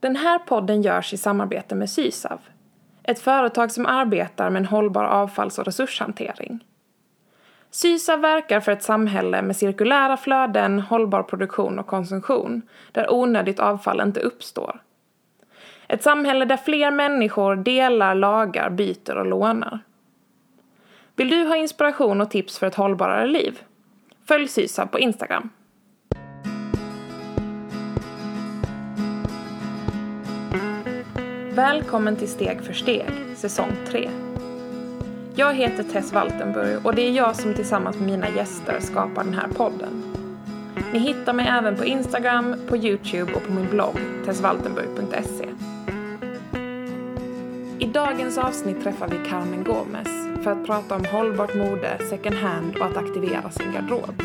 Den här podden görs i samarbete med Sysav, ett företag som arbetar med en hållbar avfalls och resurshantering. Sysav verkar för ett samhälle med cirkulära flöden, hållbar produktion och konsumtion, där onödigt avfall inte uppstår. Ett samhälle där fler människor delar, lagar, byter och lånar. Vill du ha inspiration och tips för ett hållbarare liv? Följ Sysav på Instagram. Välkommen till Steg för steg, säsong 3. Jag heter Tess Waltenburg och det är jag som tillsammans med mina gäster skapar den här podden. Ni hittar mig även på Instagram, på Youtube och på min blogg tessvaltenburg.se. I dagens avsnitt träffar vi Carmen Gomez för att prata om hållbart mode, second hand och att aktivera sin garderob.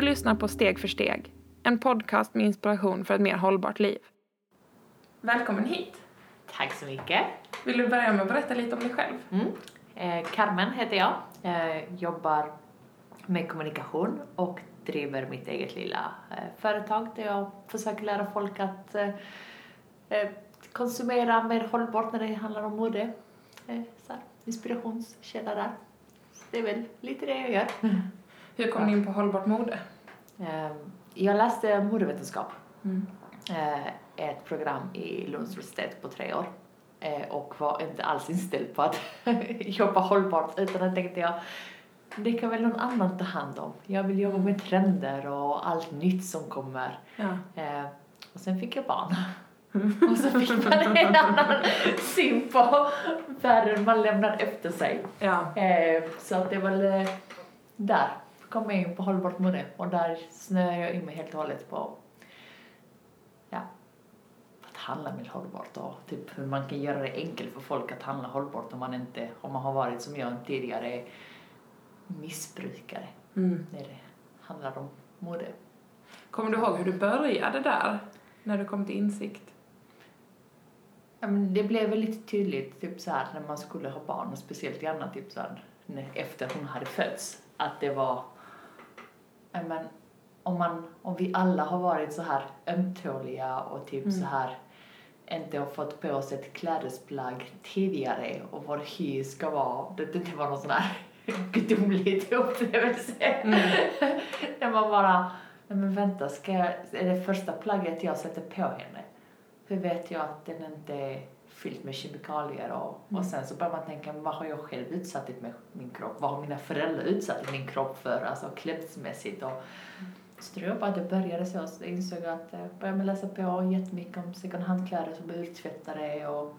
Du lyssnar på Steg för steg, en podcast med inspiration för ett mer hållbart liv. Välkommen hit! Tack så mycket. Vill du börja med att berätta lite om dig själv? Mm. Eh, Carmen heter jag. Jag jobbar med kommunikation och driver mitt eget lilla eh, företag där jag försöker lära folk att eh, eh, konsumera mer hållbart när det handlar om mode. Eh, så här, inspirationskälla där. Så det är väl lite det jag gör. Hur kom du in på hållbart mode? Eh, jag läste modevetenskap. Mm. eh, ett program i Lunds universitet på tre år eh, och var inte alls inställd på att jobba hållbart utan jag tänkte jag det kan väl någon annan ta hand om. Jag vill jobba med trender och allt nytt som kommer. Ja. Eh, och sen fick jag barn. och så fick man en annan syn på världen man lämnar efter sig. ja. Eh, så att det var väl där kom jag in på hållbart mode och där snöade jag in mig helt och hållet på ja, att handla mer hållbart och typ hur man kan göra det enkelt för folk att handla hållbart om man inte, om man har varit som jag tidigare missbrukare Mm. när det handlar om mode. Kommer du ihåg hur du började där? När du kom till insikt? Ja, men det blev väldigt tydligt typ så här när man skulle ha barn och speciellt gärna typ så här, när, efter hon hade fötts att det var men, om, man, om vi alla har varit så här ömtåliga och typ Mm. så här inte har fått på oss ett klädesplagg tidigare och vår hy ska vara, det, det var någon sån här gudomlig upplevelse. När man bara, nej men vänta, ska jag, är det första plagget jag sätter på henne? Hur vet jag att den inte är fylld med kemikalier och, Mm. och sen så börjar man tänka, vad har jag själv utsatt min, kropp? Vad har mina föräldrar utsatt min kropp för, alltså klädesmässigt och så tror jag bara att det började så, jag insåg att jag började läsa på jättemycket om second hand-kläder som är urtvättade och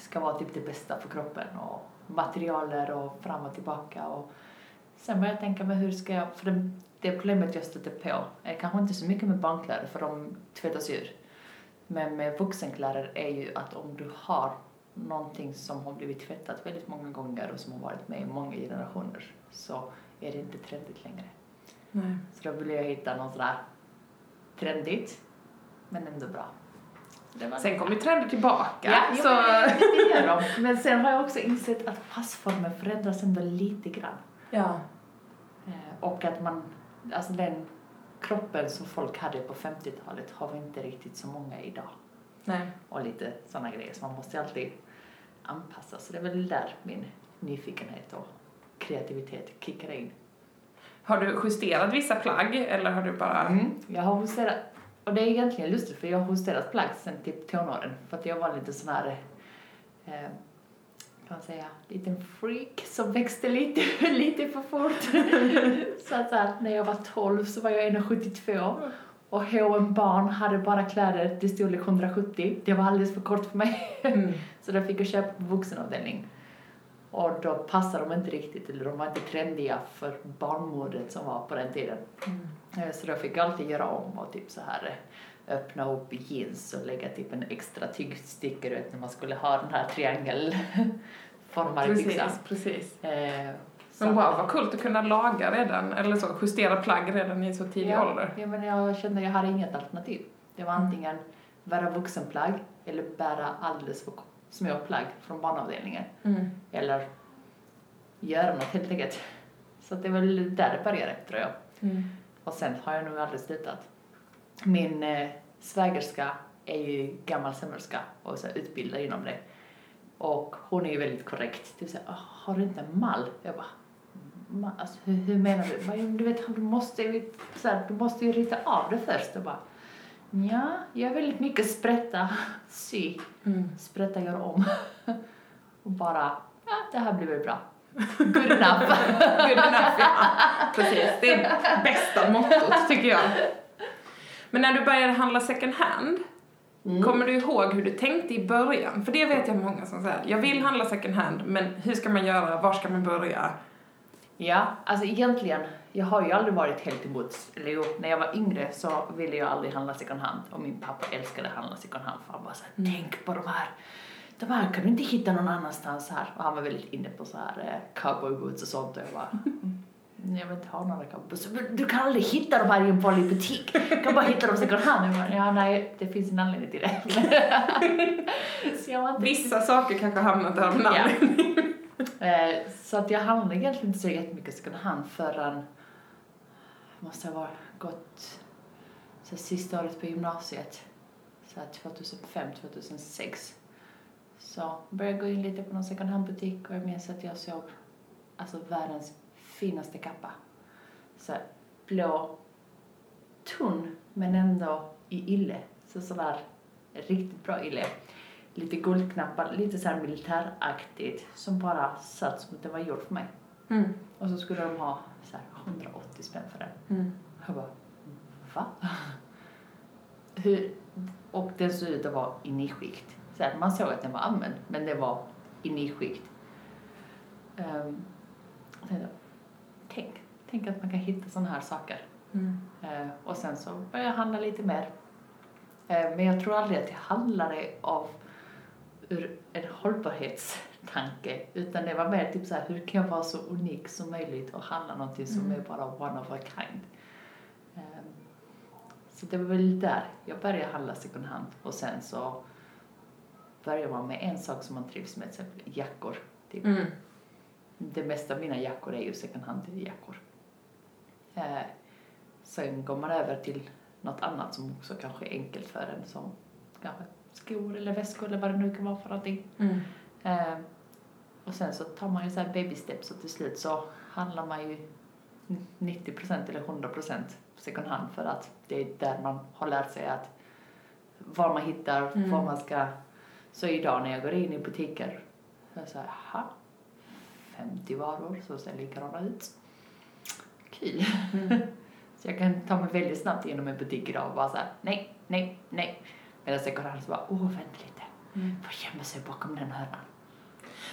ska vara typ det bästa för kroppen och materialer och fram och tillbaka. Och sen började jag tänka mig hur ska jag, för det, det problemet jag stötte på är kanske inte så mycket med barnkläder för de tvättas ur men med vuxenkläder är ju att om du har någonting som har blivit tvättat väldigt många gånger och som har varit med i många generationer så är det inte trendigt längre. Nej. Så då ville jag hitta något sådär trendigt, men ändå bra. Sen kom ju trender tillbaka. Ja, så... men, gör de. men sen har jag också insett att passformen förändras ändå lite grann. ja. Eh, Och att man, alltså den kroppen som folk hade på 50-talet har vi inte riktigt så många idag. Nej. Och lite sådana grejer, så man måste alltid anpassa. Så det är väl där min nyfikenhet och kreativitet kickar in. Har du justerat vissa plagg eller har du bara... Mm. Jag har justerat, och det är egentligen lustigt för jag har justerat plagg sen typ tonåren för att jag var lite sån här, eh, kan man säga, liten freak som växte lite, lite för fort. så att så här, när jag var 12 så var jag 1,72 och H&M barn hade bara kläder till storlek 170. Det var alldeles för kort för mig. Mm. Så då fick jag köpa på vuxenavdelning. Och då passade de inte riktigt, eller de var inte trendiga för barnmodet som var på den tiden. Mm. Eh, Så då fick jag alltid göra om och typ så här öppna upp jeans och lägga typ en extra tygstycke du vet när man skulle ha den här triangelformade Precis, byxan. precis. Eh, Men wow, vad coolt att kunna laga redan, eller så, justera plagg redan i så tidig ja, ålder. Ja, men jag kände att jag hade inget alternativ. Det var Mm. antingen bära vuxenplagg eller bära alldeles för små plagg från barnavdelningen. Mm. Eller göra något helt enkelt. Så det är väl där det började tror jag. Mm. Och sen har jag nog aldrig slutat. Min eh, svägerska är ju gammal sömmerska och så utbildad inom det. Och hon är ju väldigt korrekt. Typ såhär, "Ah, har du inte en mall? Jag bara, "Ma- alltså, hur, hur menar du? Bara, "Jo, men Du vet, du måste, ju- så här, du måste ju rita av det först. Jag bara, ja, jag är väldigt mycket sprätta, sy, Mm. sprätta, gör om. och bara, ja, det här blir väl bra. Good enough. Good enough, ja. Precis, det är bästa mottot tycker jag. Men när du började handla second hand, Mm. kommer du ihåg hur du tänkte i början? För det vet jag många som säger, jag vill handla second hand, men hur ska man göra? Var ska man börja? Ja, alltså egentligen, jag har ju aldrig varit helt emot, eller jo, när jag var yngre så ville jag aldrig handla second hand och min pappa älskade att handla second hand för han bara såhär, tänk på de här, de här kan du inte hitta någon annanstans här. Och han var väldigt inne på så här eh, cowboy boots och sånt och jag bara, "Mm, jag vill inte ha några. "Men Du kan aldrig hitta dem här i en vanlig butik. Du kan bara hitta dem second hand. Bara, ja nej, det finns en anledning till det. inte Vissa saker kanske har hamnat där av en anledning. Eh, så att jag handlade egentligen inte så jättemycket second hand förrän, måste ha gått så sista året på gymnasiet, så här 2005, 2006. Så började jag gå in lite på någon second hand butik och jag minns att jag såg alltså världens finaste kappa. Så blå, tunn men ändå i ille. Så sådär riktigt bra ille lite guldknappar, lite så här militäraktigt som bara satt som att det var gjort för mig. Mm. Och så skulle de ha så här 180 spänn för den. Mm. Jag bara, va? Hur? Och den såg ut att vara i nischskikt. Så här, man såg att den var använd, men det var i nischskikt. Um, tänkte, tänk, tänk att man kan hitta sådana här saker. Mm. Eh, och sen så började jag handla lite mer. Eh, men jag tror aldrig att jag handlade av ur en hållbarhetstanke utan det var mer typ så här, hur kan jag vara så unik som möjligt och handla någonting som Mm. är bara one of a kind. Eh, så det var väl där jag började handla second hand och sen så börjar man med en sak som man trivs med, till exempel jackor. Typ. Mm. Det mesta av mina jackor är ju second hand-jackor. Eh, sen går man över till något annat som också kanske är enkelt för en som kanske skor eller väskor eller vad det nu kan vara för någonting. Mm. Eh, och sen så tar man ju så här baby steps och till slut så handlar man ju 90% eller 100% second hand för att det är där man har lärt sig att var man hittar, Mm. vad man ska. Så idag när jag går in i butiker så är jag så här, 50 varor som ser likadana ut. Kul. Mm. Så jag kan ta mig väldigt snabbt igenom en butik idag och bara så här, nej, nej, nej. Medan second hand så bara, åh, vänta lite. Mm. Vad gömmer sig bakom den hörnan?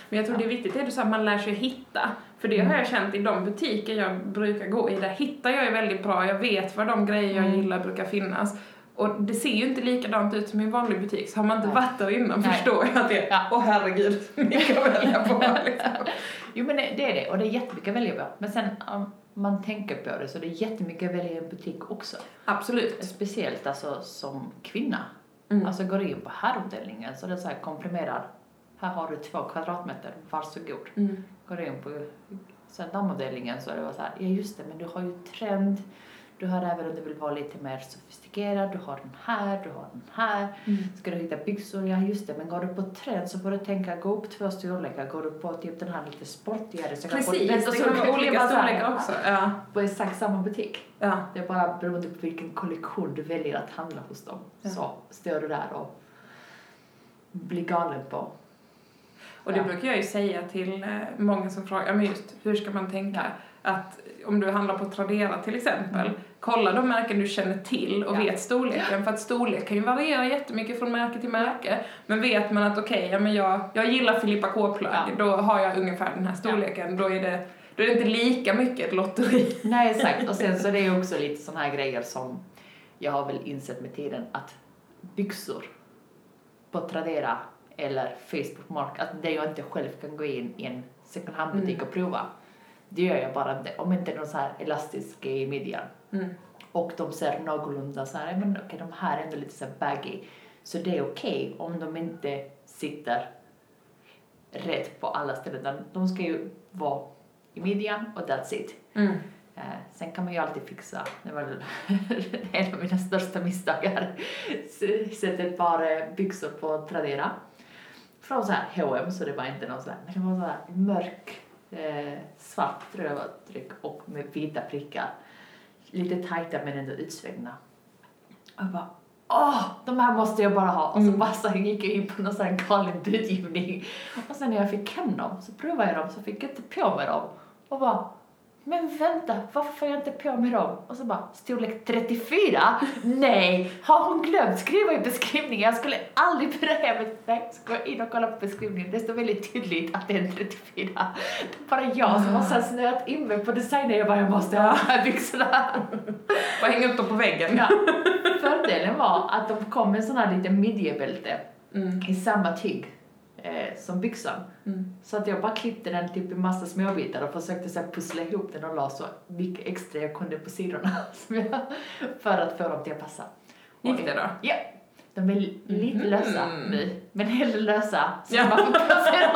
Men jag tror det är viktigt det du sa, att man lär sig hitta. För det har jag känt i de butiker jag brukar gå i, där hittar jag ju väldigt bra. Jag vet var de grejer jag Mm. gillar brukar finnas. Och det ser ju inte likadant ut som i en vanlig butik, så har man inte Nej. varit där innan Nej. förstår jag att det är, Ja. åh herregud, mycket att välja på liksom. Jo men det, är det och det är jättemycket att välja på. Men sen om man tänker på det så det är jättemycket att välja i en butik också. Absolut. Speciellt alltså som kvinna. Mm. Alltså går in på herravdelningen så det är så här komprimerad. Här har du två kvadratmeter, varsågod. Mm. Går in på sen damavdelningen så är det bara så här, ja just det men du har ju trend. Du har även om du vill vara lite mer sofistikerad, du har den här, du har den här. Mm. Ska du hitta byxor? Ja just det, men går du på trend så får du tänka gå upp två storlekar. Går du på typ den här lite sportigare så kan du Precis, få det kan olika storlekar också. Ja. På exakt samma butik. ja. Det är bara beroende på vilken kollektion du väljer att handla hos dem. Ja. Så står du där och blir galen på. Och det Ja. brukar jag ju säga till eh, många som frågar, men just hur ska man tänka? Att om du handlar på Tradera till exempel, Mm. Kolla de märken du känner till och Ja. vet storleken. För att storlek kan ju variera jättemycket från märke till märke. Men vet man att okej, ja men jag, jag gillar Filippa K-plagg, Ja. då har jag ungefär den här storleken. Då, är det, då är det inte lika mycket ett lotteri. Nej exakt, och sen så är det ju också lite sådana här grejer som jag har väl insett med tiden att byxor på Tradera eller Facebook Mark, att det jag inte själv kan gå in i en second hand butik Mm. och prova. Det gör jag bara om inte någon så här elastisk i midjan. Mm. Och de ser någorlunda så här, men okej de här är ändå lite så baggy. Så det är okej om de inte sitter rätt på alla ställen. De ska ju vara i midjan och that's it. Mm. Eh, sen kan man ju alltid fixa, det var en av mina största misstag här, S- sett ett par eh, byxor på Tradera från så här H&M så det var inte någon så här, men det var så här mörk eh, svart tror jag var tryck och med vita prickar. Lite tajta men ändå utsvängda. Och jag bara Åh, de här måste jag bara ha. Och så Mm. bara så gick jag in på någon sån här galen budgivning. Och sen när jag fick hem dem så provade jag dem så fick jag inte på med dem. Och bara, men vänta, varför får jag inte på med dem? Och så bara, storlek 34? Nej, har hon glömt skriva i beskrivningen? Jag skulle aldrig bry mig. Nej, ska jag in och kolla på beskrivningen. Det står väldigt tydligt att det är en 34. Det är bara jag som har så snöat in mig på designen. Jag bara, jag måste ha de här byxorna. Och hänga upp dem på väggen. Ja. Fördelen var att de kom med sån här liten midjebälte Mm. i samma tyg eh, som byxan. Mm. Så att jag bara klippte den typ i massa småbitar och försökte så pussla ihop den och la så mycket extra jag kunde på sidorna jag, för att få dem till att passa. Gick det då? Ja. De är lite Mhm. lösa nu, men hellre lösa så Ja. man får placera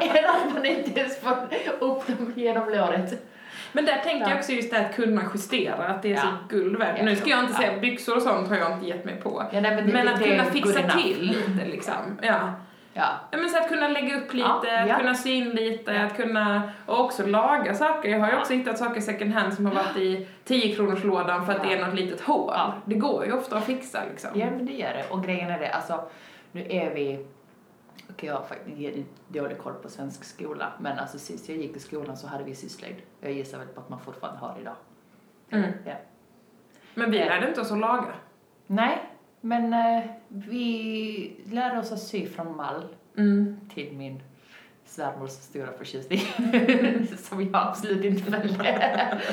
än att man inte ens får upp dem genom låret. Men där tänker Ja. jag också just det här att kunna justera, att det är Ja. så guld värt. Nu ska jag inte säga byxor och sånt har jag inte gett mig på. Nej, men det, Men det, att det kunna fixa till lite liksom. Ja. Ja. Ja, men så att kunna lägga upp lite, Ja, ja. att kunna sy in lite, Ja. att kunna och också laga saker. Jag har ju också hittat saker second hand som har varit i 10 kronors lådan för att det är något litet hål. Det går ju ofta att fixa liksom. Ja, men det gör det. Och grejen är det, alltså, nu är vi... Okej, jag har faktiskt dålig koll på svensk skola, men alltså sist jag gick i skolan så hade vi sysslöjd. Jag gissar väl på att man fortfarande har idag. Mm. Men vi lärde inte oss att laga. Nej, men eh, vi lärde oss att sy från mall Mm. till min svärmors stora förtjusning, som jag absolut inte väljer.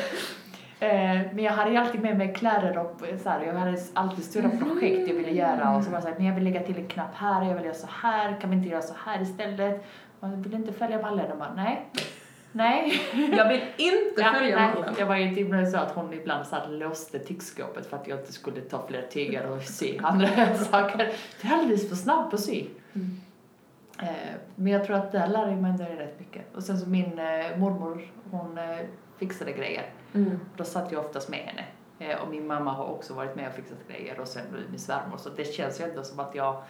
Eh, Men jag hade ju alltid med mig kläder och så här, jag hade alltid stora projekt jag ville göra och så var det så här, men jag vill lägga till en knapp här, jag vill göra så här, kan vi inte göra så här istället? Jag vill inte följa mallen och bara, nej, nej. Jag vill inte Ja, följa nej. mallen. Jag var ju och med så att hon ibland så låste tyggskåpet för att jag inte skulle ta fler tyger och sy andra saker. Det är alldeles för snabb på sy. Mm. Eh, Men jag tror att där lär jag mig ändå rätt mycket. Och sen så min eh, mormor, hon eh, fixade grejer. Mm. Då satt jag oftast med henne. Och min mamma har också varit med och fixat grejer och sen min svärmor. Så det känns ju ändå som att jag,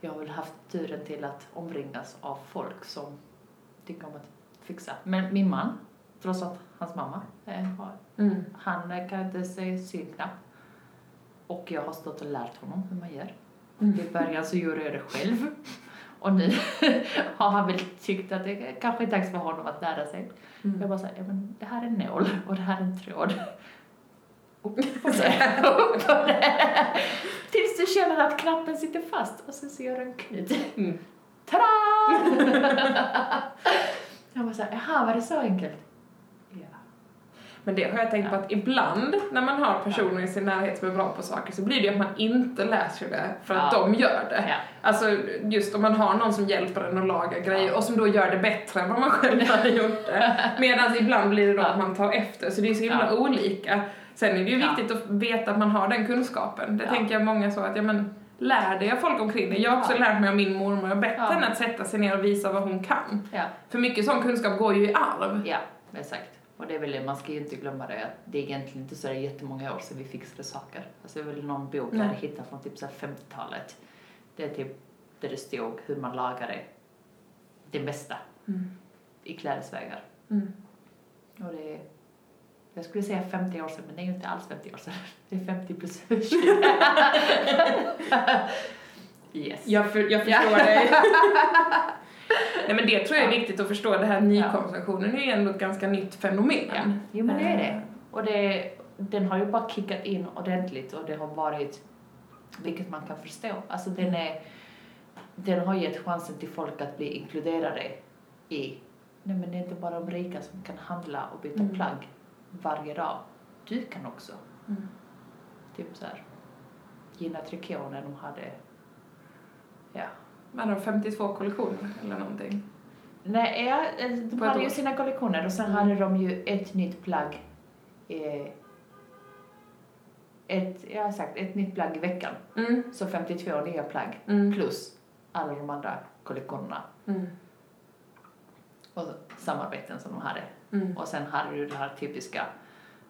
jag har väl haft turen till att omringas av folk som tycker om att fixa. Men min man, trots att hans mamma eh, har, Mm. han eh, kan inte se synknapp. Och jag har stått och lärt honom hur man gör. Mm. I början så gjorde jag det själv. Och nu har han väl tyckt att det kanske är dags för honom att lära sig. Mm. Jag bara säger, ja, men det här är en nål och det här är en tråd. Upp på det, upp på det. Tills du känner att knappen sitter fast och sen så gör du en knut. Mm. Tada! bara såhär, jaha var det så enkelt? Ja. Men det har jag tänkt på att ibland när man har personer i sin närhet som är bra på saker så blir det ju att man inte läser det för att Ja. de gör det. Ja. Alltså just om man har någon som hjälper en att laga grejer Ja. och som då gör det bättre än vad man själv hade gjort det. Medan ibland blir det då Ja. att man tar efter, så det är så himla Ja. olika. Sen är det ju Ja. viktigt att veta att man har den kunskapen. Det Ja. tänker jag många så att, ja men lär dig av folk omkring dig. Jag har också Ja. lärt mig av min mormor, jag är bättre Ja. än att sätta sig ner och visa vad hon kan. Ja. För mycket sån kunskap går ju i arv. ja, exakt. Och det är väl det, man ska ju inte glömma det, att det är egentligen inte så där jättemånga år sedan vi fixade saker. Alltså det är väl någon bok jag hade hittat från typ så här 50-talet. Det är typ där det stod hur man lagade det mesta Mm. i klädesvägar. Mm. Och det jag skulle säga 50 år sedan, men det är ju inte alls 50 år sedan. Det är 50 plus 20. yes. Jag, för, jag förstår dig. Nej men det tror jag är viktigt att förstå, det här nykonsumtionen är ju ändå ett ganska nytt fenomen. Ja, jo men det är det. Och det, den har ju bara kickat in ordentligt och det har varit, vilket man kan förstå, alltså den är, den har gett chansen till folk att bli inkluderade i, nej men det är inte bara de rika som kan handla och byta Mm. plagg varje dag. Du kan också. Mm. Typ så här, Gina Tricot när de hade, ja, är det, 52 kollektioner eller någonting? Nej, ja, eh, de hade ju sina kollektioner och sen Mm. hade de ju ett nytt plagg. Eh, ett, jag har sagt, ett nytt plagg i veckan. Mm. Så 52 nya plagg Mm. plus alla de andra kollektionerna Mm. och samarbeten som de hade. Mm. Och sen hade du den här typiska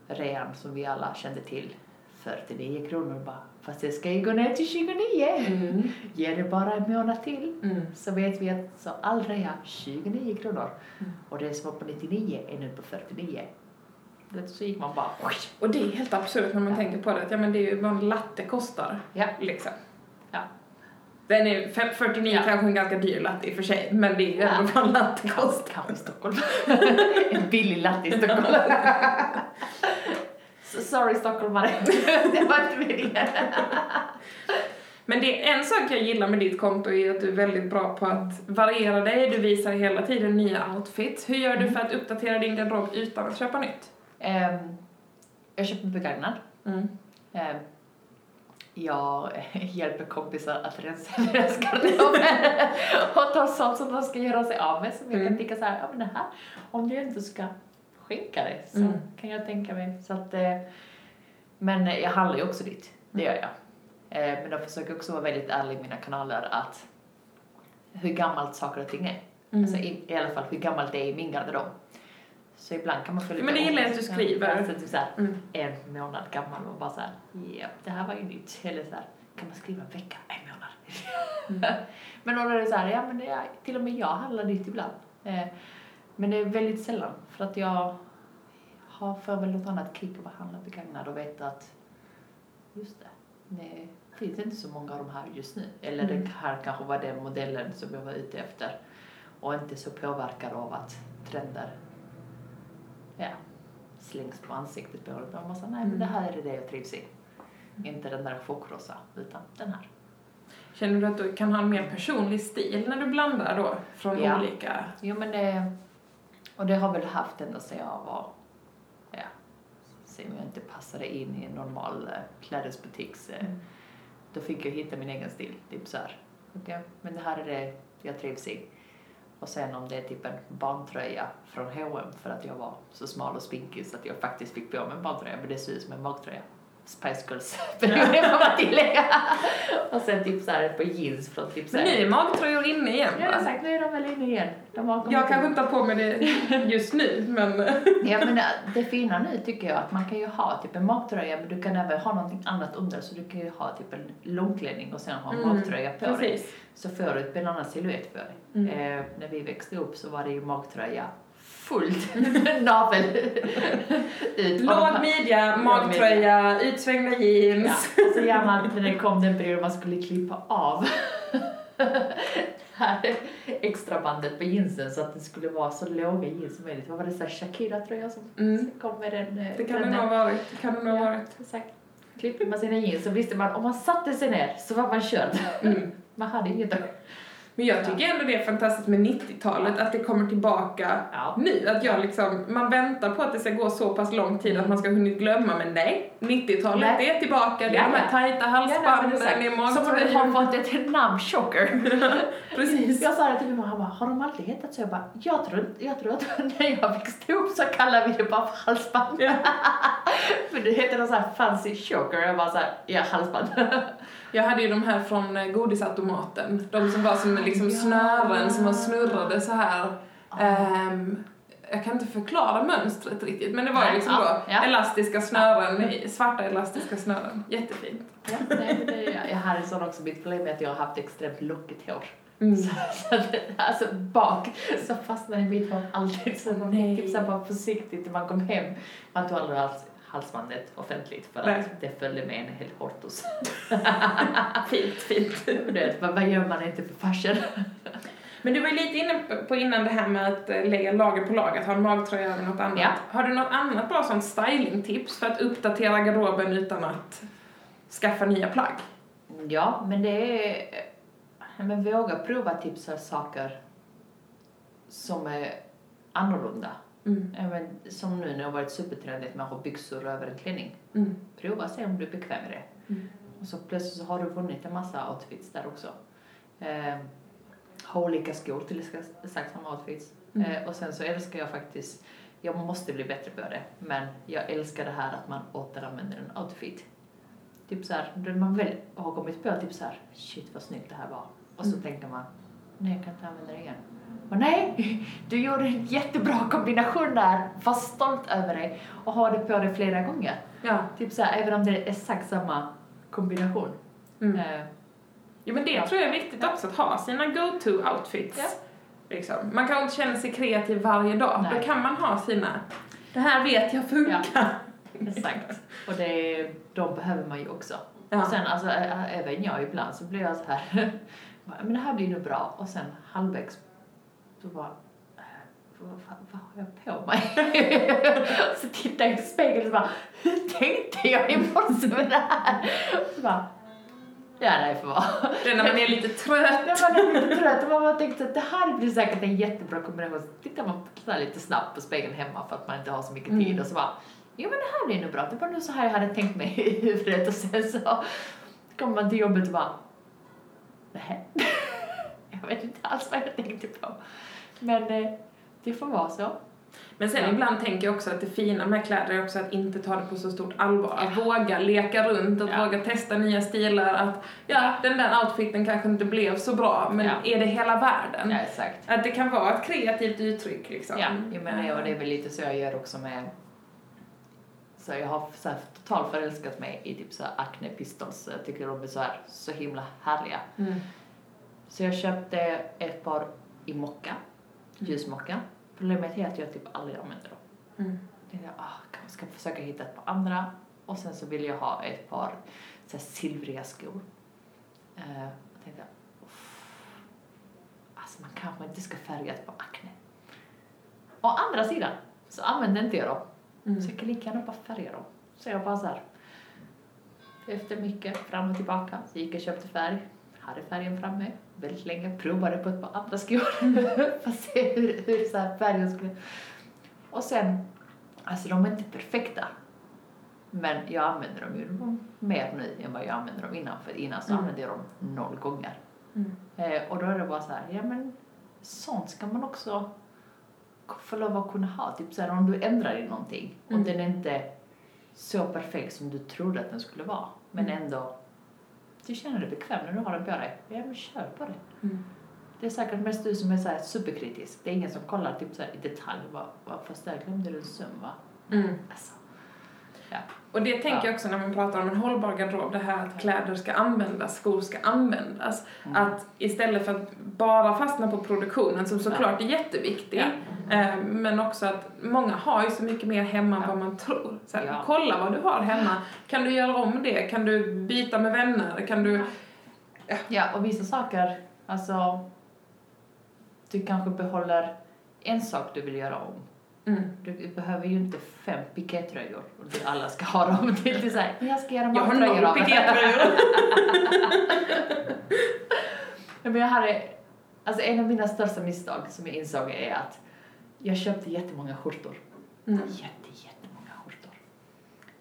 rean som vi alla kände till. 49 kronor bara, fast det ska ju gå ner till 29. Mm. Ge det bara en månad till. Mm. Så vet vi att så all rea 29 kronor. Mm. Och det som var på 99 är nu på 49. Det- Så gick man bara... Och det är helt absurt när man Ja. tänker på det. att Ja, men det är ju vad en latte kostar. Ja. Liksom. Den är fem- 49 Ja. kanske en ganska dyr latte i och för sig, men det är ju ändå vad en latte kostar. Kanske i Stockholm. en billig latte i Stockholm. Sorry stockholmare. det var inte meningen. Men det är en sak jag gillar med ditt konto är att du är väldigt bra på att variera dig. Du visar hela tiden nya outfits. Hur gör du Mm. för att uppdatera din garderob utan att köpa nytt? Ehm, jag köper begagnad. Mm. Ehm, jag hjälper kompisar att rensa deras garderob och ta sånt som de ska göra sig av med. Som jag Mm. kan tycka så här, ja men det här, om du inte ska skänka det så Mm. kan jag tänka mig. Så att, eh, men jag handlar ju också dit, det gör jag. Eh, men jag försöker också vara väldigt ärlig i mina kanaler att hur gammalt saker och ting är. Mm. Alltså i, i alla fall hur gammalt det är i min garderob. Så ibland kan man få lite Men det gillar jag att du skriver. Alltså, typ så här, Mm. en månad gammal och bara så här, ja, det här var ju nytt. Eller så här, kan man skriva en vecka, en månad? Mm. men då är det så här, ja men det är, till och med jag handlar nytt ibland. Eh, men det är väldigt sällan för att jag har för väl något annat kick av att handla begagnad och veta att just det, det finns inte så många av de här just nu. Eller Mm. det här kanske var den modellen som jag var ute efter och inte så påverkad av att trender ja, slängs på ansiktet på en. Man säger, nej men det Mm. här är det jag trivs i. Inte den där chockrosa, utan den här. Känner du att du kan ha en mer personlig stil när du blandar då från Ja. olika? Jo men det, och det har väl haft ända sedan jag var, ja, sen jag inte passade in i en normal eh, klädesbutiks, eh, Mm. då fick jag hitta min egen stil. Typ så här, okej, men det här är det jag trivs i. Och sen om det är typ en barntröja från H&M för att jag var så smal och spinkig så att jag faktiskt fick på mig en barntröja, men det ser ut som en magtröja. Spice Girls perioden får man tillägga. och sen typ så här par jeans från typ så Men här. nu är magtröjor inne igen Ja, va? exakt. Nu är de väl inne igen. De har Jag kanske inte har på mig det just nu, men... Ja, men det, det fina nu tycker jag att man kan ju ha typ en magtröja men du kan även ha någonting annat under så du kan ju ha typ en långklänning och sen ha en Mm, magtröja på dig. Precis. Så får du en annan silhuett på dig. Mm. Eh, när vi växte upp så var det ju magtröja fullt navel ut. Låg midja, magtröja, utsvängda Ja, jeans. och så gärna när det kom den perioden man skulle klippa av här extra bandet på jeansen så att det skulle vara så låga jeans som möjligt. Vad var det så här Shakira tror jag som Mm. kom med den? eh, Det kan det trenden? nog ha varit. Det kan det nog ha Ja, varit. exakt. Klippte man sina jeans så visste man om man satte sig ner så var man körd. Mm. Man hade inget att... Men jag tycker ändå det är fantastiskt med 90-talet, att det kommer tillbaka Ja. nu. Att jag liksom, man väntar på att det ska gå så pass lång tid att man ska ha hunnit glömma, men nej. 90-talet Nej. är tillbaka, det är Ja, de här ja. tajta halsbanden, det är Som om magtröjan. har fått ett namn, chocker. Precis. Jag sa det till min mamma, han bara, har de alltid hetat så? Jag bara, jag tror, jag tror att när jag växte upp så kallade vi det bara för halsband. Ja. för det heter någon sån här fancy choker. Jag bara såhär, ja halsband. Jag hade ju de här från eh, godisautomaten. De som var som liksom Ja. snören som var snurrade så här. Ah. Ehm, jag kan inte förklara mönstret riktigt, men det var Nej, liksom ja, då ja. elastiska snören, svarta elastiska snören. Jättefint. ja, nej, det, jag hade sån också, mitt problem är att jag har haft extremt lockigt hår. Mm. Så, så att, alltså bak så fastnade mitt hår alltid så man fick här bara försiktigt när man kom hem. Man tog aldrig hals, halsbandet offentligt för Nej. att det följde med en hel hortus. Fint, fint. Vet, vad, vad gör man inte för fashion? Men du var ju lite inne på innan det här med att eh, lägga lager på lager, att ha en magtröja eller något annat. Ja. Har du något annat bra sånt stylingtips för att uppdatera garderoben utan att skaffa nya plagg? Ja, men det är... Men våga prova tipsa saker som är annorlunda. Mm. Även som nu när det har varit supertrendigt med att ha byxor över en klänning. Mm. Prova se om du är bekväm med det. Mm. Och så plötsligt så har du vunnit en massa outfits där också. Eh, ha olika skor till exakt samma outfits. Mm. Eh, och sen så älskar jag faktiskt, jag måste bli bättre på det, men jag älskar det här att man återanvänder en outfit. Typ så här, när man väl har kommit på typ så här, shit vad snyggt det här var. Och så Mm. tänker man, nej jag kan inte använda det igen. Och nej, du gjorde en jättebra kombination där, var stolt över dig och ha det på dig flera gånger. Ja. Typ så här, även om det är exakt samma kombination. Mm. Eh, Ja, men det Ja. tror jag är viktigt också, att ha sina go-to-outfits. Ja. Liksom. Man kan inte känna sig kreativ varje dag. Nej. Då kan man ha sina, det här vet jag funkar. Exakt. Och det, de behöver man ju också. Ja. Och sen alltså, även jag ibland så blir jag så här, men det här blir nog bra. Och sen halvvägs så bara, äh, vad, vad, vad har jag på mig? så tittar jag i spegeln och bara, hur tänkte jag i morse med det här? Så bara, ja nej för vad. Det är när man är lite trött. Jag var lite trött man tänkte att det här blir säkert en jättebra kombination. Så tittar man så lite snabbt på spegeln hemma för att man inte har så mycket tid Mm. och så bara, jo men det här blir nog bra. Det var nog så här jag hade tänkt mig i huvudet och sen så kommer man till jobbet och bara, nej. Jag vet inte alls vad jag tänkte på. Men eh, det får vara så. Men sen Ja. ibland tänker jag också att det fina med kläder är också att inte ta det på så stort allvar. Att våga leka runt, att Ja. våga testa nya stilar. Att ja, den där outfiten kanske inte blev så bra, men Ja. är det hela världen? Ja, exakt. Att det kan vara ett kreativt uttryck liksom. Ja, jo, men det, och det är väl lite så jag gör också med så jag har så här totalt förälskat mig i typ så här Acne Pistols. Jag tycker de är så här så himla härliga. Mm. Så jag köpte ett par i mocka, ljusmocka. Problemet är att jag typ aldrig använder dem. Mm. Jag tänkte, ah, kanske ska försöka hitta ett par andra. Och sen så vill jag ha ett par så här silvriga skor. Uh, jag tänkte, "Uff, alltså man kanske inte ska färga ett par Acne. Å andra sidan så använder inte jag dem. Mm. Så jag kan lika gärna bara färga dem. Så jag bara så här. Efter mycket fram och tillbaka så gick jag och köpte färg. Hade färgen framme väldigt länge. Provade på ett par andra skor för att se hur, hur så här färgen skulle... Och sen, alltså de är inte perfekta. Men jag använder dem ju mer nu än vad jag använder dem innan. För innan så Mm. använde jag dem noll gånger. Mm. Eh, och då är det bara så här, ja men sånt ska man också få lov att kunna ha. Typ så här, om du ändrar i någonting Mm. och den är inte så perfekt som du trodde att den skulle vara. Men Mm. ändå, du känner dig bekväm när du har den på dig. Ja men kör på det. Mm. Det är säkert mest du som är så superkritisk. Det är ingen som kollar typ så i detalj. Vad, vad, fast där glömde du en söm va? Mm. Alltså, Och det tänker Ja. jag också när man pratar om en hållbar garderob, det här att kläder ska användas, skor ska användas. Mm. Att istället för att bara fastna på produktionen, som såklart är jätteviktig, men också att många har ju så mycket mer hemma än Ja. vad man tror. Så här, Ja. Kolla vad du har hemma, kan du göra om det? Kan du byta med vänner? Kan du... Ja, och vissa saker, alltså, du kanske behåller en sak du vill göra om. Mm. Du behöver ju inte fem pikétröjor och du alla ska ha dem. Det är inte såhär, jag ska göra Jag har noll här." pikétröjor. Ja, men jag hade, alltså en av mina största misstag som jag insåg är att jag köpte jättemånga skjortor. Mm. Jätte, jättemånga skjortor.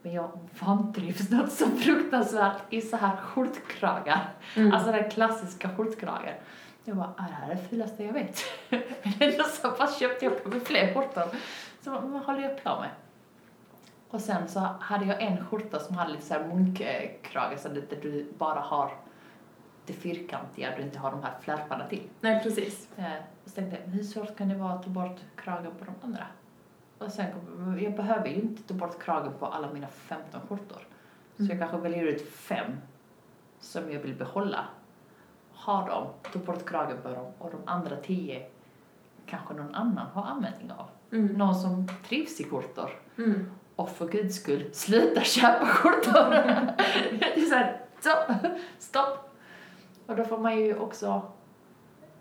Men jag vantrivs något så fruktansvärt i så här skjortkragar. Mm. Alltså den klassiska skjortkragen. Jag bara, "Ah, det här är det fulaste jag vet. Men ändå så bara köpte jag på mig fler skjortor. Så vad håller jag på med? Och sen så hade jag en skjorta som hade lite så här munkkrage, så att du bara har det fyrkantiga, du inte har de här flärparna till. Nej, precis. Och så tänkte jag, hur svårt kan det vara att ta bort kragen på de andra? Och sen kom, jag behöver ju inte ta bort kragen på alla mina 15 skjortor. Så Mm. jag kanske väljer ut fem som jag vill behålla. Ha dem, ta bort kragen på dem och de andra tio kanske någon annan har användning av. Mm. Någon som trivs i skjortor. Mm. Och för guds skull, sluta köpa skjortor! det är såhär, stopp, stopp! Och då får man ju också,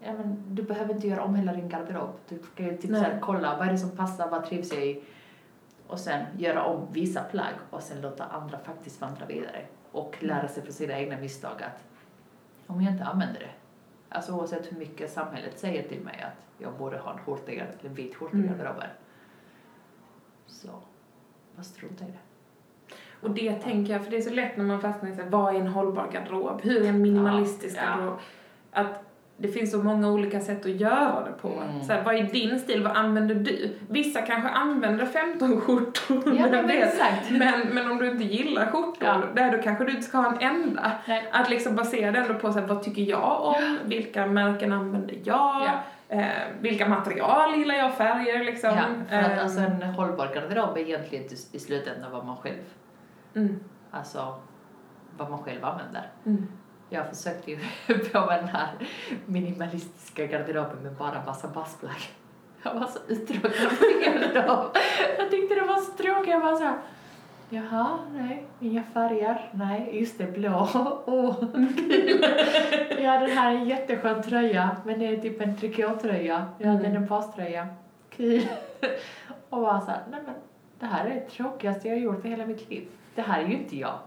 ja men du behöver inte göra om hela din garderob. Du ju typ Nej. såhär, kolla, vad är det som passar, vad trivs jag i? Och sen göra om vissa plagg och sen låta andra faktiskt vandra vidare. Och lära sig från sina egna misstag att om jag inte använder det, alltså oavsett hur mycket samhället säger till mig att jag borde ha en skjorta, en vit skjorta i Mm. garderoben. Så, bara strunta i det. Och det tänker jag, för det är så lätt när man fastnar i så här, vad är en hållbar garderob? Hur är en minimalistisk Ja, ja. garderob? Att det finns så många olika sätt att göra det på. Mm. Så här, vad är din stil? Vad använder du? Vissa kanske använder 15 skjortor. Ja, men vet? men, men om du inte gillar skjortor, Ja. där då kanske du inte ska ha en enda. Nej. Att liksom basera det ändå på så här, vad tycker jag om? Vilka märken använder jag? Ja. Eh, vilka material gillar jag? Färger liksom. Ja, för att Eh, alltså en hållbar garderob är egentligen i, i slutändan vad man själv, mm, alltså vad man själv använder. mm. Jag försökte ju på den här minimalistiska garderoben med bara massa bassplagg. Jag var så uttråkad på garderob. Jag tyckte det var så tråkigt. Jag bara så här, jaha, nej, inga färger, nej, just det, blå, åh, kul. Ja, den här är en jätteskön tröja, men det är typ en trikåtröja. Ja, Mm. den är en baströja, kul. Och bara så här, nej men det här är det tråkigaste jag har gjort i hela mitt liv. Det här är ju inte jag.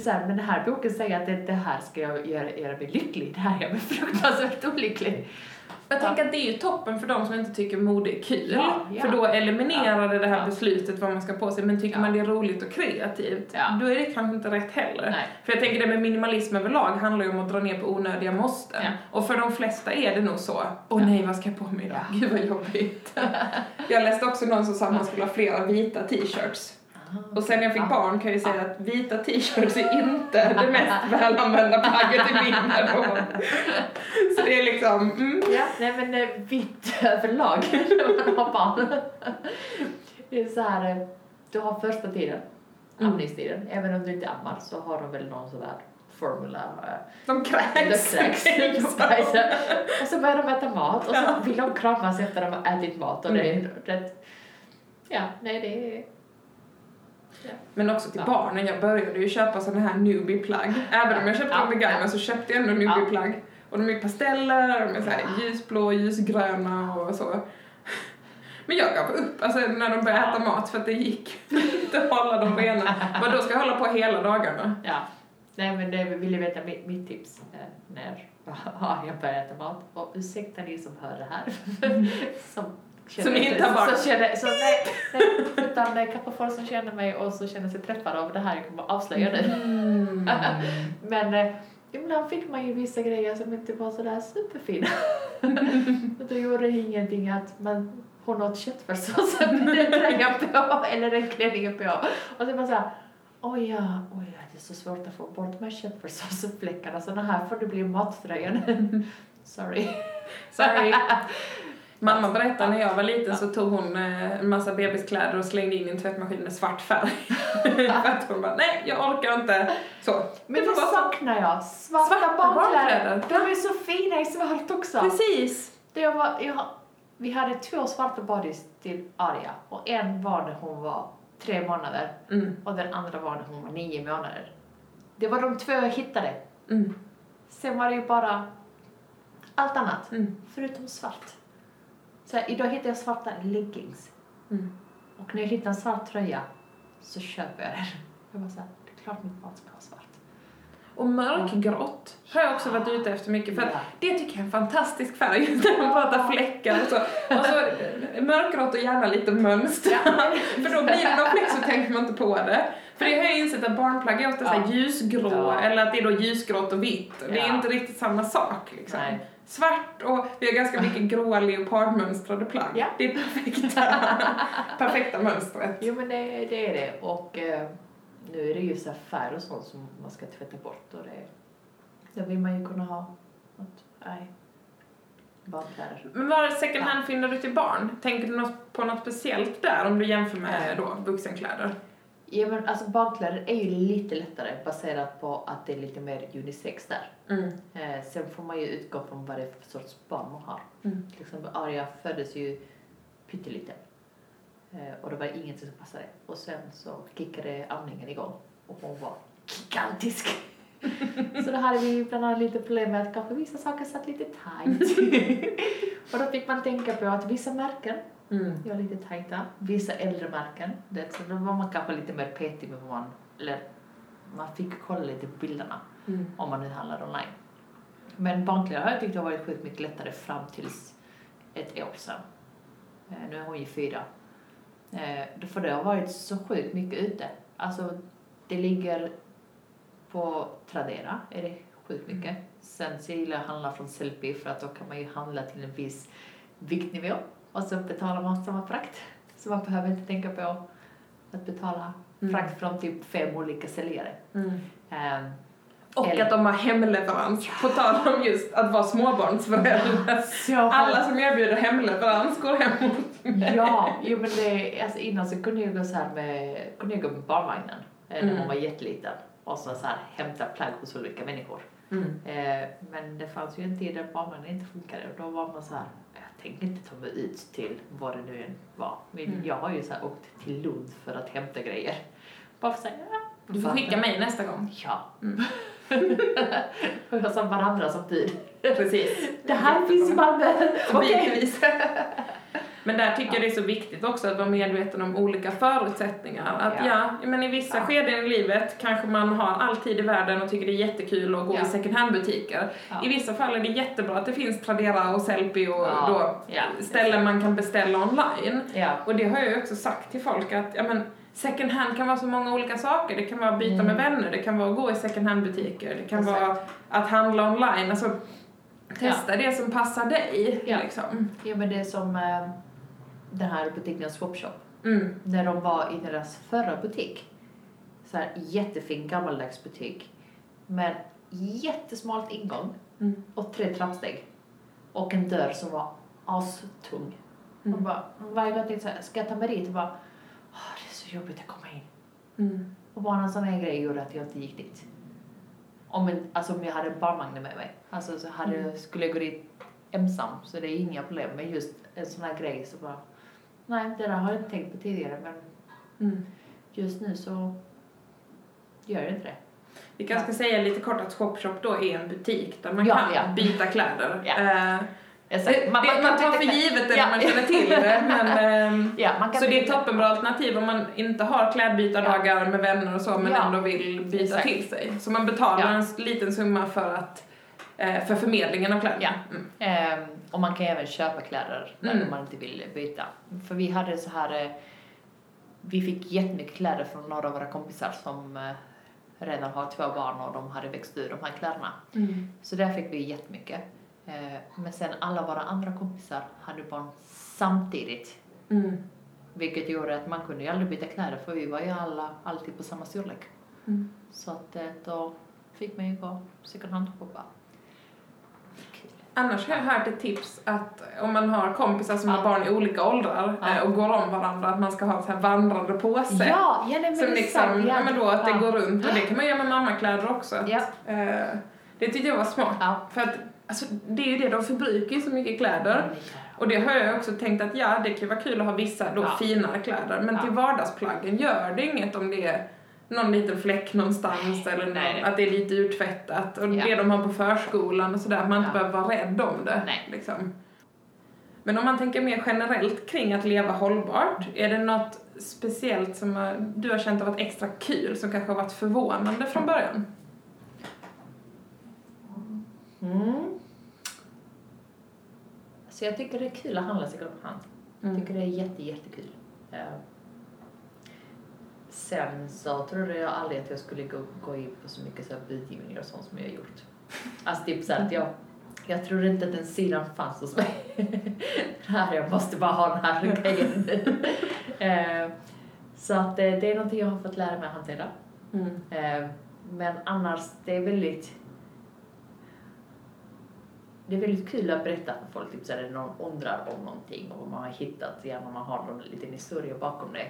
Så här, men den här boken säger att det, det här ska jag göra, göra mig lycklig. Det här gör mig fruktansvärt olycklig. Jag tänker att det är ju toppen för de som inte tycker mode är kul. Ja, ja. För då eliminerar det det här Ja. beslutet vad man ska på sig. Men tycker Ja. man det är roligt och kreativt, Ja. då är det kanske inte rätt heller. Nej. För jag tänker det med minimalism överlag handlar ju om att dra ner på onödiga måsten. Ja. Och för de flesta är det nog så. Åh Ja. nej, vad ska jag på mig idag? Ja. Gud vad jobbigt. jag läste också någon som sa att man skulle ha flera vita t-shirts. Och sen när jag fick barn kan jag ju säga att vita t-shirts är inte det mest välanvända plagget i min garderob. Så det är liksom, mm. Ja, nej men eh, vitt överlag när man har barn. Det är så här, eh, du har första tiden, Mm. amningstiden. Även om du inte ammar så har de väl någon sådär formula. eh, De kräks. De kräks. Och så börjar de äta mat och så vill de kramas efter att de har ätit mat och det Mm. är rätt, ja, nej det är, Men också till Ja. barnen, jag började ju köpa sådana här newbie-plagg. Även om jag köpte Ja, dem begagnade ja. så köpte jag ändå newbie-plagg. Och de är pasteller, de är så här Ja. ljusblå, ljusgröna och så. Men jag gav upp alltså, när de började äta mat för att det gick inte att hålla dem rena. Men då ska jag hålla på hela dagarna. ja. Nej men det vill ni veta mitt, mitt tips eh, när jag börjar äta mat. Och ursäkta ni som hör det här. som Som inte har barn. Så känner, så nej, nej, utan det är kanske folk som känner mig och så känner sig träffade av det här jag kommer avslöja nu. Mm. Men eh, ibland fick man ju vissa grejer som inte var sådär superfina. och då gjorde det ingenting att man hon åt köttfärssåsen med tröjan på eller den klänningen på. Och så bara såhär, oj ja, oj ja, det är så svårt att få bort de här köttfärssåsfläckarna så den här får det bli mattröjan. Sorry. Sorry. Mamma berättade när jag var liten så tog hon eh, en massa bebiskläder och slängde in i en tvättmaskin med svart färg. För att hon bara, nej jag orkar inte. Så. Men det så. saknar jag. Svarta, Svarta barnkläder. barnkläder. De är så fina i svart också. Precis. Det jag var, jag, vi hade två svarta bodys till Arja och en var när hon var tre månader Mm. och den andra var när hon var nio månader. Det var de två jag hittade. Mm. Sen var det ju bara allt annat, Mm. förutom svart. Så här, idag hittar jag svarta leggings Mm. och när jag hittar en svart tröja så köper jag den. Jag var så här, det är klart mitt barn ska ha svart. Och mörkgrått har jag också varit ute efter mycket för att det tycker jag är en fantastisk färg just när man pratar fläckar och så. Och så eh, mörkgrått och gärna lite mönster. för då blir det någon fläck så tänker man inte på det. För det har jag insett att barnplagg är ofta Ja. ljusgrå Ja. eller att det är då ljusgrått och vitt. Det är inte riktigt samma sak liksom. Nej. Svart och vi har ganska mycket gråa leopardmönstrade plagg. Ja. Det är perfekta, perfekta mönstret. Jo men det, det är det och eh, nu är det ju så färg och sånt som man ska tvätta bort och det, det vill man ju kunna ha något, nej, badkläder. Men var second hand fyndar du till barn? Tänker du något, på något speciellt där om du jämför med då, vuxenkläder? Ja men alltså badkläder är ju lite lättare baserat på att det är lite mer unisex där. Mm. Eh, sen får man ju utgå från vad det är för sorts barn man har. Mm. Till exempel Arja föddes ju pytteliten. Eh, och det var inget som passade. Och sen så kickade amningen igång och hon var gigantisk. så då hade vi bland annat lite problem med att kanske vissa saker satt lite tight. och då fick man tänka på att vissa märken Mm. var lite tajta. Vissa äldre märken, det, så då var man kanske lite mer petig med vad man, eller man fick kolla lite på bilderna Mm. om man nu handlar online. Men barnkläder har jag tyckt har varit sjukt mycket lättare fram tills ett år sedan. Eh, nu är hon ju fyra. Eh, för det har varit så sjukt mycket ute. Alltså, det ligger på Tradera, är det sjukt mycket. Sen så gillar jag att handla från Sellpy för att då kan man ju handla till en viss viktnivå och så betalar man samma frakt. Så man behöver inte tänka på att betala Mm. frakt från typ fem olika säljare. Ehm, Och Eller- att de har hemleverans. På tal om just att vara småbarnsförälder. Alla som erbjuder hemleverans går hem. Ja, jo men det, alltså innan så kunde jag gå så här med, kunde jag gå med barnvagnen eh, när Mm. man var jätteliten och så, så här hämta plagg hos olika människor. Mm. Eh, men det fanns ju en tid där barnvagnen inte funkade och då var man så här, tänkte inte ta mig ut till vad det nu än var. Men Mm. jag har ju så här åkt till Lund för att hämta grejer. Bara för att säga, ja. Du får skicka mig nästa gång. Ja. Mm. och jag sa varandra som bud. Precis. Det här finns i Malmö. Okej. Men där tycker jag det är så viktigt också att vara medveten om olika förutsättningar. Att Ja. ja, men i vissa Ja. skeden i livet kanske man har all tid i världen och tycker det är jättekul att gå Ja. i second hand-butiker. Ja. I vissa fall är det jättebra att det finns Tradera och Sellpy och Ja. då Ja. ställen man kan beställa online. Ja. Och det har jag ju också sagt till folk att ja, men, second hand kan vara så många olika saker. Det kan vara att byta Mm. med vänner, det kan vara att gå i second hand-butiker, det kan Exakt. vara att handla online. Alltså, testa det som passar dig. Ja. Liksom. Ja men det är som eh, den här butiken Swapshop. Mm. När de var i deras förra butik. Så här jättefin gammaldags butik. Med jättesmalt ingång Mm. och tre trappsteg. Och en dörr som var astung. Mm. Och bara, varje gång jag tänkte så här, ska jag ta mig dit? Och bara, "Åh, det är så jobbigt att komma in. Mm. Och bara en sån här grej gjorde att jag inte gick dit. Om, en, alltså om jag hade barnvagnen med mig. Alltså så hade, Mm. skulle jag gå dit ensam så det är inga problem. Men just en sån här grej så bara, nej det där har jag inte tänkt på tidigare men Mm. just nu så gör jag inte det. Vi kanske ska säga lite kort att Swapshop då är en butik där man Ja, kan ja. byta kläder. Ja. Eh, Exakt. det, man, det, man tar för givet det när man känner till det. Men, man kan så det är ett toppenbra alternativ om man inte har klädbytardagar med vänner och så men ändå vill byta Exakt. till sig. Så man betalar en liten summa för att eh, för förmedlingen av kläder. Ja. Mm. Ehm, och man kan även köpa kläder när Mm. man inte vill byta. För vi hade så här, eh, vi fick jättemycket kläder från några av våra kompisar som eh, redan har två barn och de hade växt ur de här kläderna. Mm. Så där fick vi jättemycket. Eh, men sen alla våra andra kompisar hade barn samtidigt. Mm. Vilket gjorde att man kunde ju aldrig byta kläder för vi var ju alla alltid på samma storlek. Mm. Så att eh, då fick man ju gå second hand och shoppa. Annars har jag hört ett tips att om man har kompisar som Ja. har barn i olika åldrar Ja. eh, och går om varandra, att man ska ha en sån här vandrande påse. Ja, ja nej, men Som liksom, ja, men då att det går runt och det kan man göra med mammakläder också. Ja. eh, det tyckte jag var smart. För att alltså, det är ju det, de förbrukar ju så mycket kläder. Och det har jag också tänkt att ja, det kan vara kul att ha vissa då finare kläder. Men till vardagsplaggen gör det inget om det är någon liten fläck någonstans eller någon, nej, nej. att det är lite urtvättat. Och Ja. det de har på förskolan och sådär, att man inte Ja. behöver vara rädd om det. Nej. Liksom. Men om man tänker mer generellt kring att leva hållbart, är det något speciellt som eh, du har känt har varit extra kul, som kanske har varit förvånande från början? Mm. Så jag tycker det är kul att handla second hand. Jag tycker det är jätte, jättekul. Sen så trodde jag aldrig att jag skulle gå, gå in på så mycket så här och sånt som jag har gjort. Alltså typ så här att jag, jag trodde inte att den sidan fanns hos mig. här, jag måste bara ha den här grejen. Eh, Så att eh, det är någonting jag har fått lära mig att hantera. Mm. Eh, Men annars, det är väldigt... Det är väldigt kul att berätta för folk, typ såhär, någon undrar om någonting och vad man har hittat, gärna man har någon liten historia bakom det.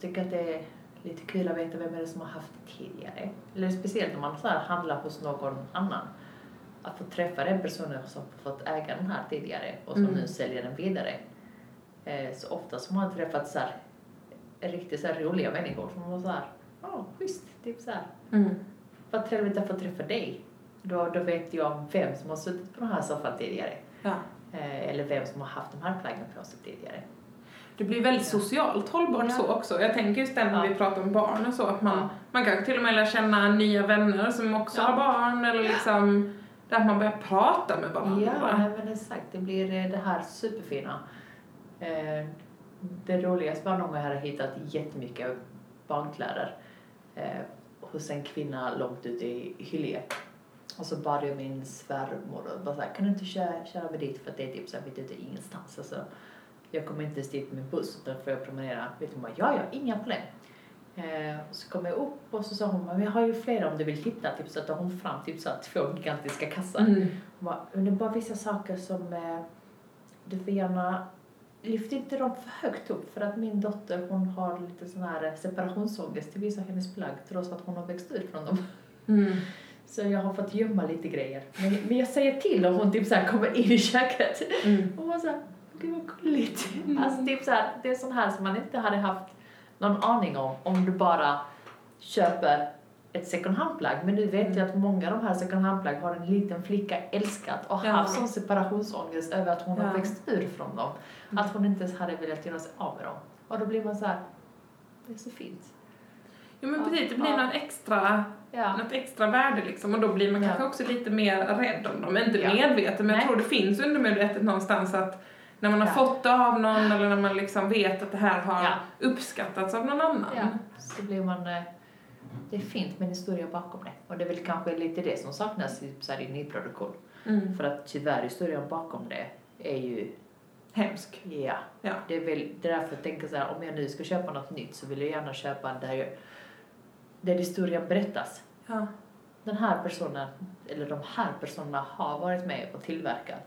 Så jag tycker att det är lite kul att veta vem är det som har haft det tidigare. Eller speciellt om man så här handlar hos någon annan. Att få träffa den personen som fått äga den här tidigare och som Mm. nu säljer den vidare. Eh, Så ofta man har träffat så här riktigt så här roliga människor som var så här, ja oh, schysst, typ så här. Mm. Vad trevligt att få träffa dig. Då, då vet jag vem som har suttit på den här soffan tidigare. Ja. Eh, eller vem som har haft de här plaggen på sig tidigare. Det blir väldigt socialt hållbart Ja. så också. Jag tänker just det när Ja. vi pratar om barn och så, att man, Ja. man kanske till och med lär känna nya vänner som också har barn eller liksom där man börjar prata med varandra. Ja, men exakt. Det blir eh, det här superfina. Eh, det roligaste var någon gång jag hade hittat jättemycket barnkläder eh, hos en kvinna långt ute i Hyllie. Och så bad jag min svärmor och bara så här, kan du inte köra, köra mig dit för att det är typ så här mitt ute ingenstans. Alltså, jag kommer inte ens dit med buss utan får jag promenera. Vet du, bara, ja, ja, inga problem. Eh, och så kom jag upp och så sa hon, men jag har ju flera om du vill titta. Typ så att hon fram typ så här, två gigantiska kassar. Mm. Hon bara, men det är bara vissa saker som eh, du får gärna Lyft inte dem för högt upp för att min dotter hon har lite sån här separationsångest till vissa av hennes plagg trots att hon har växt ut från dem. Mm. Så jag har fått gömma lite grejer. Men, men jag säger till om hon typ så här kommer in i köket. Mm. Och hon såhär, gud vad gulligt. Mm. Alltså typ så här, det är sån här som man inte hade haft någon aning om om du bara köper ett second hand-plagg. Men nu vet jag att många av de här second hand-plagg har en liten flicka älskat och Ja. haft sån separationsångest över att hon Ja. har växt ur från dem. Mm. Att hon inte ens hade velat göra sig av med dem. Och då blir man så här, det är så fint. Jo men Ja. precis, det blir Ja. något extra, Ja. något extra värde liksom och då blir man Ja. kanske också lite mer rädd om dem. Inte Ja. medveten men jag Nej. tror det finns undermedvetet någonstans att när man har fått det av någon eller när man liksom vet att det här har uppskattats av någon annan. Så blir man... eh, Det är fint med en historia bakom det. Och det är väl kanske lite det som saknas i, så här, i nyproduktion. Mm. För att tyvärr historien bakom det är ju, Hemsk. ja. Ja. Det är väl det är därför jag tänker så här, om jag nu ska köpa något nytt så vill jag gärna köpa där, jag, där historien berättas. Ja. Den här personen, eller de här personerna har varit med och tillverkat.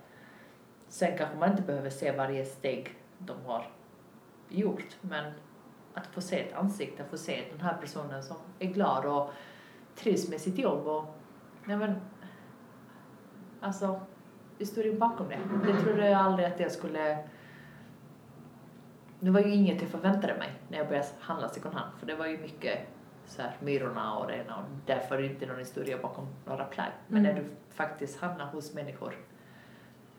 Sen kanske man inte behöver se varje steg de har gjort, men att få se ett ansikte, få se den här personen som är glad och trivs med sitt jobb och, nej men, alltså, historien bakom det. Det trodde jag aldrig att jag skulle det var ju inget jag förväntade mig när jag började handla second hand, för det var ju mycket så här, Myrorna och det ena och därför är det inte någon historia bakom några plagg. Men Mm. när du faktiskt hamnar hos människor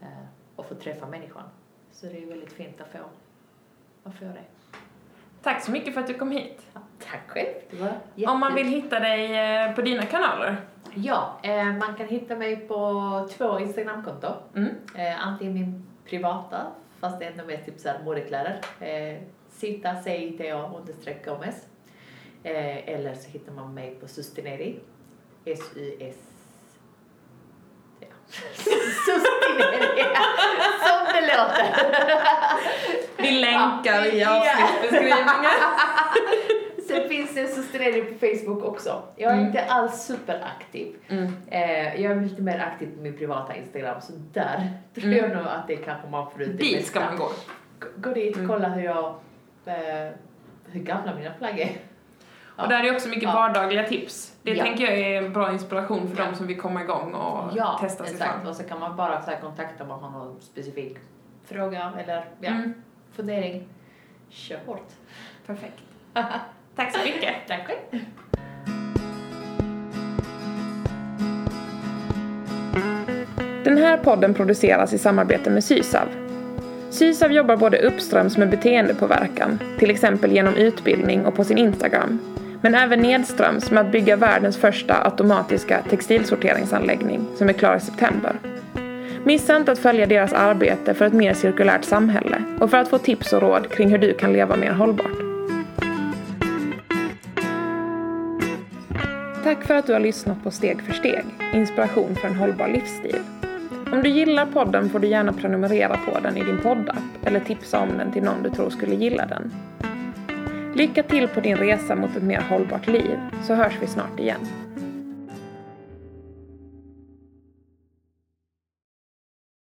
eh, och får träffa människan så det är väldigt fint att få, att få det. Tack så mycket för att du kom hit. Ja, tack själv, det var Om man vill hitta dig eh, på dina kanaler. Ja, eh, man kan hitta mig på två Instagramkonton. Mm. Eh, antingen min privata, fast det är ändå mest typ så här modekläder. Sita, C-I-T-A, understreck Gomez. Eller så hittar man mig på Sustineri. S-U-S... Som det låter. Vi länkar i avsnittsbeskrivningen. Sen finns det Sustineri på Facebook också. Jag är Mm. inte alls superaktiv. Mm. Eh, jag är lite mer aktiv på min privata Instagram, så där tror jag nog att det kanske man får ut det Dit ska man gå. Gå dit, Mm. kolla hur jag, eh, hur gamla mina plagg är. Och där är också mycket Ja. vardagliga tips. Det Ja. tänker jag är en bra inspiration för Ja. de som vill komma igång och Ja, testa sig exakt. fram. Och så kan man bara så här, kontakta om man har någon specifik fråga eller ja, Mm. fundering. Kör hårt. Perfekt. Tack så mycket. Tack själv. Den här podden produceras i samarbete med Sysav. Sysav jobbar både uppströms med beteendepåverkan, till exempel genom utbildning och på sin Instagram, men även nedströms med att bygga världens första automatiska textilsorteringsanläggning som är klar i september. Missa inte att följa deras arbete för ett mer cirkulärt samhälle och för att få tips och råd kring hur du kan leva mer hållbart. Tack för att du har lyssnat på Steg för steg, inspiration för en hållbar livsstil. Om du gillar podden får du gärna prenumerera på den i din poddapp eller tipsa om den till någon du tror skulle gilla den. Lycka till på din resa mot ett mer hållbart liv, så hörs vi snart igen.